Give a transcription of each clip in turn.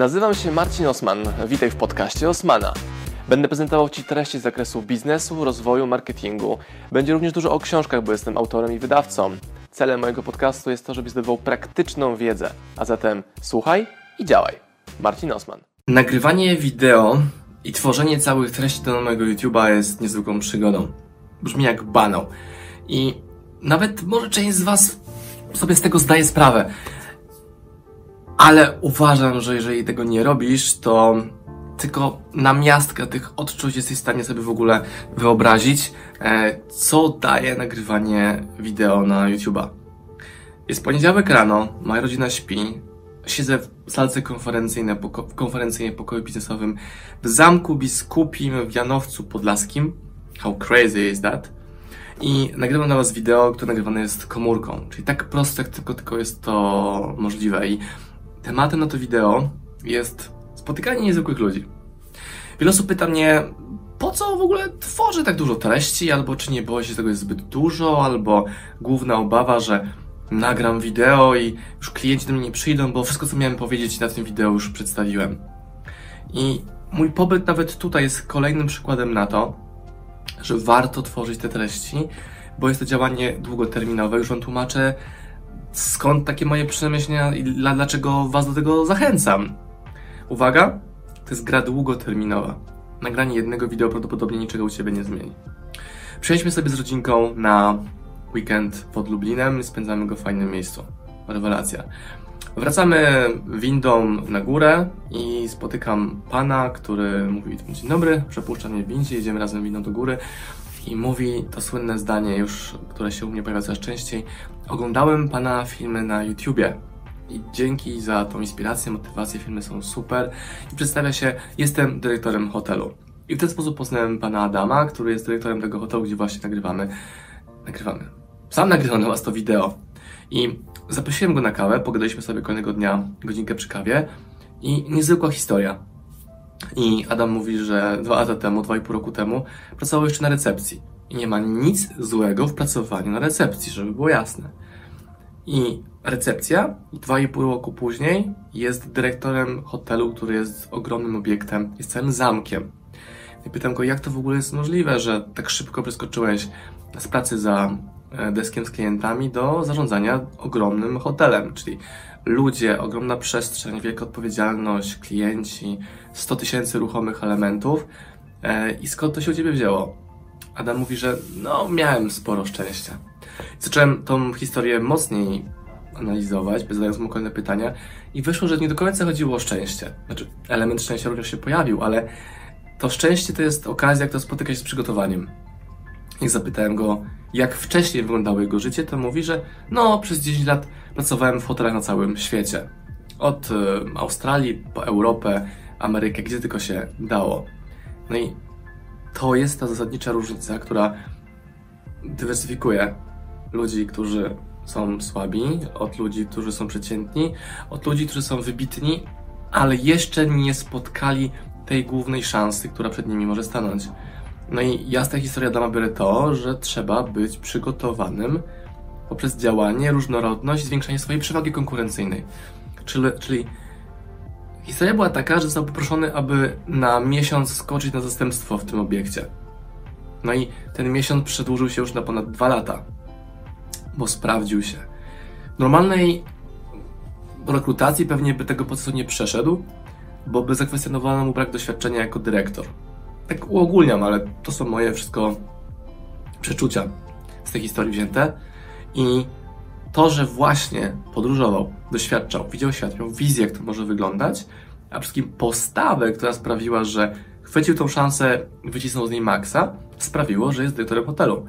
Nazywam się Marcin Osman. Witaj w podcaście Osmana. Będę prezentował Ci treści z zakresu biznesu, rozwoju, marketingu. Będzie również dużo o książkach, bo jestem autorem i wydawcą. Celem mojego podcastu jest to, żebyś zdobywał praktyczną wiedzę. A zatem słuchaj i działaj. Marcin Osman. Nagrywanie wideo i tworzenie całych treści do mojego YouTube'a jest niezwykłą przygodą. Brzmi jak banał. I nawet może część z Was sobie z tego zdaje sprawę. Ale uważam, że jeżeli tego nie robisz, to tylko na miastkę tych odczuć jesteś w stanie sobie w ogóle wyobrazić, e, co daje nagrywanie wideo na YouTube'a. Jest poniedziałek rano, moja rodzina śpi, siedzę w salce konferencyjnej, poko konferencyjnej pokoju biznesowym w Zamku Biskupim w Janowcu Podlaskim. How crazy is that? I nagrywam dla Was wideo, które nagrywane jest komórką, czyli tak proste, jak tylko, tylko jest to możliwe. I tematem na to wideo jest spotykanie niezwykłych ludzi. Wiele osób pyta mnie, po co w ogóle tworzę tak dużo treści, albo czy nie boję się, tego jest zbyt dużo, albo główna obawa, że nagram wideo i już klienci do mnie nie przyjdą, bo wszystko, co miałem powiedzieć na tym wideo już przedstawiłem. I mój pobyt nawet tutaj jest kolejnym przykładem na to, że warto tworzyć te treści, bo jest to działanie długoterminowe. Już Wam tłumaczę, skąd takie moje przemyślenia i dlaczego Was do tego zachęcam. Uwaga, to jest gra długoterminowa. Nagranie jednego wideo prawdopodobnie niczego u Ciebie nie zmieni. Przejdźmy sobie z rodzinką na weekend pod Lublinem spędzamy go w fajnym miejscu. Rewelacja. Wracamy windą na górę i spotykam pana, który mówi dzień dobry, przepuszcza mnie w windzie, jedziemy razem windą do góry i mówi to słynne zdanie już, które się u mnie pojawia coraz częściej. Oglądałem pana filmy na YouTubie i dzięki za tą inspirację, motywację, filmy są super i przedstawia się, jestem dyrektorem hotelu. I w ten sposób poznałem pana Adama, który jest dyrektorem tego hotelu, gdzie właśnie nagrywamy. Nagrywamy. Sam nagrywam na was to wideo. I zaprosiłem go na kawę, pogadaliśmy sobie kolejnego dnia godzinkę przy kawie i niezwykła historia. I Adam mówi, że dwa lata temu, dwa i pół roku temu pracował jeszcze na recepcji. I nie ma nic złego w pracowaniu na recepcji, żeby było jasne. I recepcja, dwa i pół roku później, jest dyrektorem hotelu, który jest ogromnym obiektem, jest całym zamkiem. I pytam go, jak to w ogóle jest możliwe, że tak szybko przeskoczyłeś z pracy za e, deskiem z klientami do zarządzania ogromnym hotelem, czyli ludzie, ogromna przestrzeń, wielka odpowiedzialność, klienci, 100 tysięcy ruchomych elementów. E, I skąd to się u Ciebie wzięło? Adam mówi, że no, miałem sporo szczęścia. Zacząłem tą historię mocniej analizować, zadając mu kolejne pytania i wyszło, że nie do końca chodziło o szczęście. Znaczy, element szczęścia również się pojawił, ale to szczęście to jest okazja, która spotyka się z przygotowaniem. I zapytałem go, jak wcześniej wyglądało jego życie, to mówi, że no, przez 10 lat pracowałem w hotelach na całym świecie. Od y, Australii po Europę, Amerykę, gdzie tylko się dało. No i to jest ta zasadnicza różnica, która dywersyfikuje ludzi, którzy są słabi, od ludzi, którzy są przeciętni, od ludzi, którzy są wybitni, ale jeszcze nie spotkali tej głównej szansy, która przed nimi może stanąć. No i jasna historia dama biorę to, że trzeba być przygotowanym poprzez działanie, różnorodność, zwiększanie swojej przewagi konkurencyjnej. Czyli, czyli historia była taka, że został poproszony, aby na miesiąc skoczyć na zastępstwo w tym obiekcie. No i ten miesiąc przedłużył się już na ponad dwa lata, bo sprawdził się. W normalnej rekrutacji pewnie by tego procesu nie przeszedł, bo by zakwestionowano mu brak doświadczenia jako dyrektor. Tak uogólniam, ale to są moje wszystko przeczucia z tej historii wzięte. I to, że właśnie podróżował, doświadczał, widział świat, miał wizję, jak to może wyglądać, a przede wszystkim postawę, która sprawiła, że chwycił tą szansę, wycisnął z niej maksa, sprawiło, że jest dyrektorem hotelu.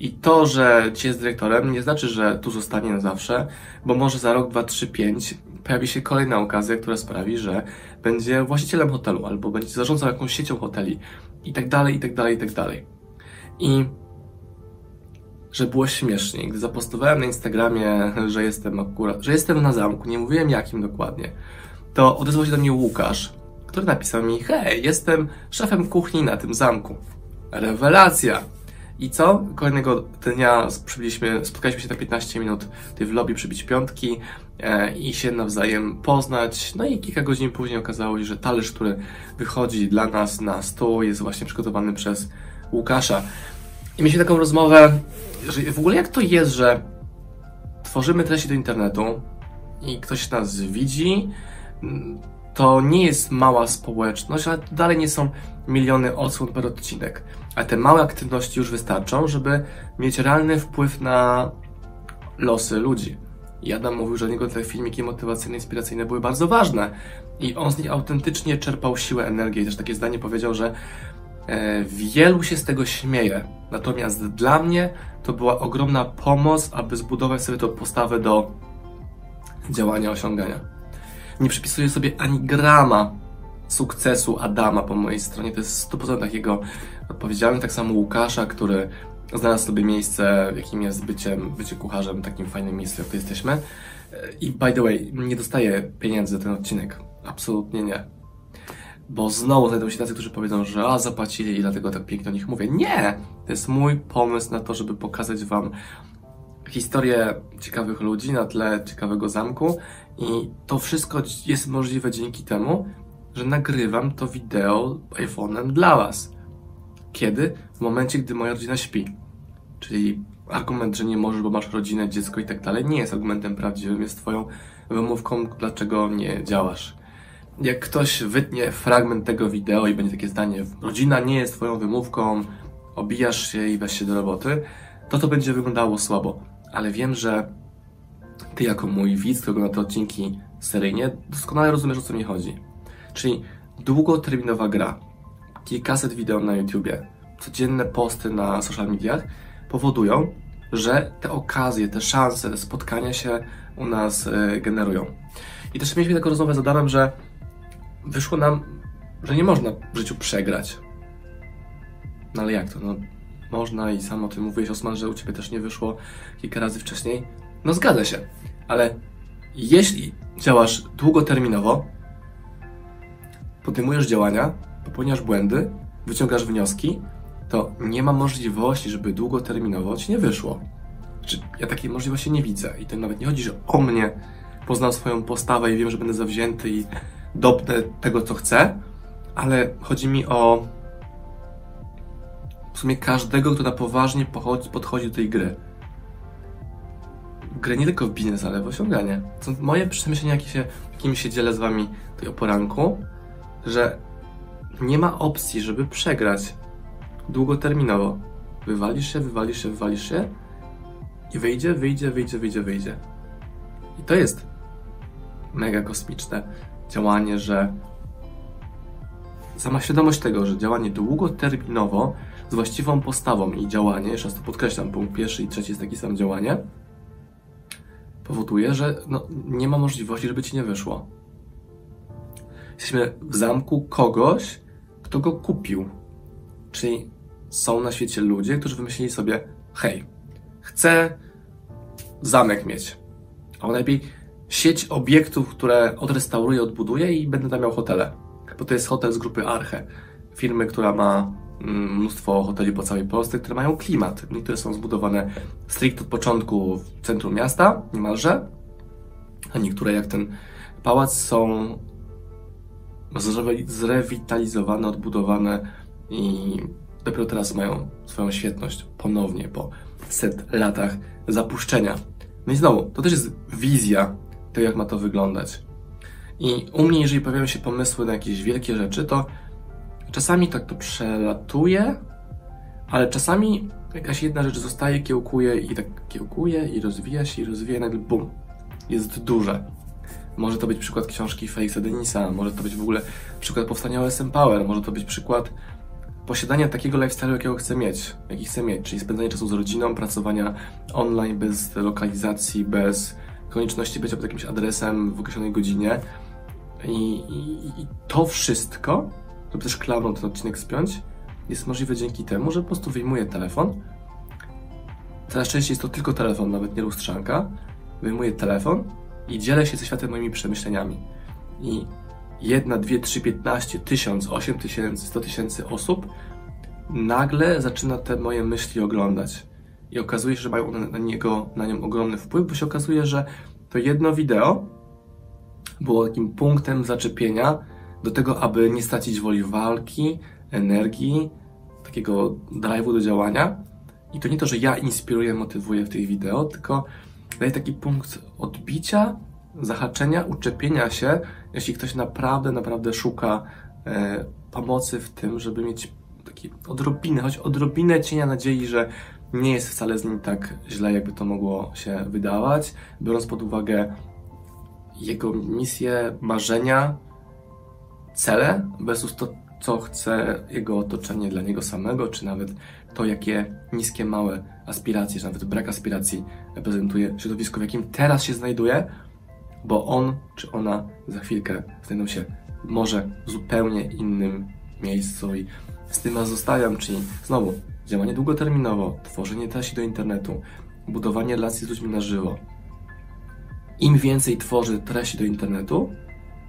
I to, że ci jest dyrektorem, nie znaczy, że tu zostanie na zawsze, bo może za rok, dwa, trzy, pięć pojawi się kolejna okazja, która sprawi, że będzie właścicielem hotelu albo będzie zarządzał jakąś siecią hoteli i tak dalej, i tak dalej, i tak dalej. I że było śmiesznie, gdy zapostowałem na Instagramie, że jestem akurat, że jestem na zamku, nie mówiłem jakim dokładnie, to odezwał się do mnie Łukasz, który napisał mi, hej, jestem szefem kuchni na tym zamku. Rewelacja! I co? Kolejnego dnia spotkaliśmy się na 15 minut tutaj w lobby przybić piątki e, i się nawzajem poznać. No i kilka godzin później okazało się, że talerz, który wychodzi dla nas na stół jest właśnie przygotowany przez Łukasza. I mieliśmy taką rozmowę, że w ogóle jak to jest, że tworzymy treści do internetu i ktoś nas widzi, to nie jest mała społeczność, ale dalej nie są miliony odsłon per odcinek. A te małe aktywności już wystarczą, żeby mieć realny wpływ na losy ludzi. I Adam mówił, że dla niego te filmiki motywacyjne, inspiracyjne były bardzo ważne. I on z nich autentycznie czerpał siłę, energię. I też takie zdanie powiedział, że e, wielu się z tego śmieje. Natomiast dla mnie to była ogromna pomoc, aby zbudować sobie tą postawę do działania, osiągania. Nie przypisuję sobie ani grama sukcesu Adama po mojej stronie. To jest 100% jego odpowiedzialność. Tak samo Łukasza, który znalazł sobie miejsce, jakim jest byciem, bycie kucharzem, takim fajnym miejscem, jak jesteśmy. I by the way, nie dostaję pieniędzy za ten odcinek. Absolutnie nie. Bo znowu znajdą się tacy, którzy powiedzą, że a zapłacili i dlatego tak pięknie o nich mówię. Nie! To jest mój pomysł na to, żeby pokazać Wam historię ciekawych ludzi na tle ciekawego zamku i to wszystko jest możliwe dzięki temu, że nagrywam to wideo iPhone'em dla Was. Kiedy? W momencie, gdy moja rodzina śpi. Czyli argument, że nie możesz, bo masz rodzinę, dziecko i tak dalej, nie jest argumentem prawdziwym, jest Twoją wymówką, dlaczego nie działasz. Jak ktoś wytnie fragment tego wideo i będzie takie zdanie, rodzina nie jest Twoją wymówką, obijasz się i weź się do roboty, to to będzie wyglądało słabo. Ale wiem, że Ty jako mój widz, którego na te odcinki seryjnie, doskonale rozumiesz, o co mi chodzi. Czyli długoterminowa gra, kilkaset wideo na YouTubie, codzienne posty na social mediach powodują, że te okazje, te szanse, te spotkania się u nas y, generują. I też mieliśmy taką rozmowę z Adamem, że wyszło nam, że nie można w życiu przegrać. No ale jak to? No, można i sam o tym mówiłeś, Osman, że u Ciebie też nie wyszło kilka razy wcześniej. No zgadza się, ale jeśli działasz długoterminowo, podejmujesz działania, popełniasz błędy, wyciągasz wnioski, to nie ma możliwości, żeby długoterminowo ci nie wyszło. Znaczy, ja takiej możliwości nie widzę. I to nawet nie chodzi, że o mnie poznam swoją postawę i wiem, że będę zawzięty i dopnę tego, co chcę, ale chodzi mi o w sumie każdego, kto na poważnie podchodzi, do tej gry. Grę nie tylko w biznes, ale w osiąganie. To moje przemyślenia, jakie się, jakimi się dzielę z wami tutaj o poranku, że nie ma opcji, żeby przegrać długoterminowo. Wywalisz się, wywalisz się, wywalisz się i wyjdzie, wyjdzie, wyjdzie, wyjdzie, wyjdzie. I to jest mega kosmiczne działanie, że sama świadomość tego, że działanie długoterminowo z właściwą postawą i działanie, jeszcze raz to podkreślam, punkt pierwszy i trzeci jest taki sam działanie, powoduje, że no, nie ma możliwości, żeby ci nie wyszło. Jesteśmy w zamku kogoś, kto go kupił. Czyli są na świecie ludzie, którzy wymyślili sobie, hej, chcę zamek mieć. A lepiej sieć obiektów, które odrestauruję, odbuduję i będę tam miał hotele. Bo to jest hotel z grupy Arche. Firmy, która ma mm, mnóstwo hoteli po całej Polsce, które mają klimat. Niektóre są zbudowane stricte od początku w centrum miasta, niemalże, a niektóre, jak ten pałac, są zrewitalizowane, odbudowane i dopiero teraz mają swoją świetność ponownie po set latach zapuszczenia. No i znowu, to też jest wizja tego, jak ma to wyglądać. I u mnie, jeżeli pojawiają się pomysły na jakieś wielkie rzeczy, to czasami tak to przelatuje, ale czasami jakaś jedna rzecz zostaje, kiełkuje i tak kiełkuje i rozwija się i rozwija i nagle bum, jest duże. Może to być przykład książki Felixa Denisa, może to być w ogóle przykład powstania OSM Power, może to być przykład posiadania takiego lifestyle'u, jakiego chcę mieć, jaki chcę mieć, czyli spędzanie czasu z rodziną, pracowania online bez lokalizacji, bez konieczności bycia pod jakimś adresem w określonej godzinie. I, i, i to wszystko, żeby też klamrą ten odcinek spiąć, jest możliwe dzięki temu, że po prostu wyjmuję telefon. Coraz częściej jest to tylko telefon, nawet nie lustrzanka. Wyjmuję telefon i dzielę się ze światem moimi przemyśleniami. I jedna, dwie, trzy, piętnaście, tysiąc, osiem tysięcy, sto tysięcy osób nagle zaczyna te moje myśli oglądać. I okazuje się, że mają one na niego, na nią ogromny wpływ, bo się okazuje, że to jedno wideo było takim punktem zaczepienia do tego, aby nie stracić woli walki, energii, takiego drive'u do działania. I to nie to, że ja inspiruję, motywuję w tych wideo, tylko daję taki punkt odbicia, zahaczenia, uczepienia się, jeśli ktoś naprawdę, naprawdę szuka e, pomocy w tym, żeby mieć taki odrobinę, choć odrobinę cienia nadziei, że nie jest wcale z nim tak źle, jakby to mogło się wydawać, biorąc pod uwagę jego misję, marzenia, cele versus to, co chce jego otoczenie dla niego samego, czy nawet to, jakie niskie, małe aspiracje, czy nawet brak aspiracji reprezentuje środowisko, w jakim teraz się znajduje, bo on czy ona za chwilkę znajdą się może w zupełnie innym miejscu i z tym was zostawiam, czyli znowu działanie długoterminowo, tworzenie treści do internetu, budowanie relacji z ludźmi na żywo. Im więcej tworzę treści do internetu,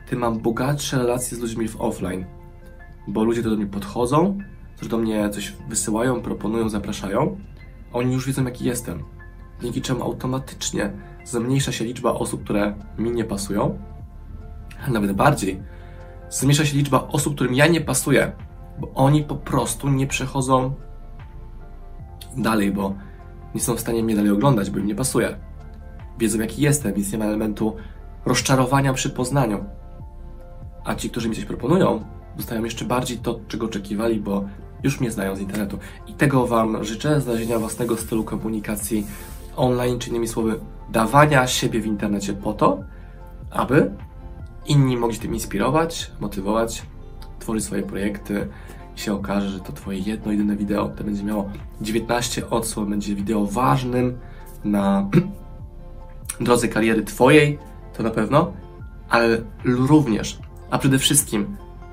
tym mam bogatsze relacje z ludźmi w offline, bo ludzie do mnie podchodzą, którzy do mnie coś wysyłają, proponują, zapraszają, oni już wiedzą jaki jestem, dzięki czemu automatycznie zmniejsza się liczba osób, które mi nie pasują, a nawet bardziej, zmniejsza się liczba osób, którym ja nie pasuję, bo oni po prostu nie przechodzą dalej, bo nie są w stanie mnie dalej oglądać, bo im nie pasuje. Wiedzą jaki jestem, więc nie ma elementu rozczarowania przy poznaniu. A ci, którzy mi coś proponują, dostają jeszcze bardziej to, czego oczekiwali, bo już mnie znają z internetu. I tego Wam życzę, znalezienia własnego stylu komunikacji online, czy innymi słowy, dawania siebie w internecie po to, aby inni mogli się tym inspirować, motywować, tworzyć swoje projekty i się okaże, że to Twoje jedno, jedyne wideo, to będzie miało 19 odsłon, będzie wideo ważnym na drodze kariery Twojej, to na pewno, ale również, a przede wszystkim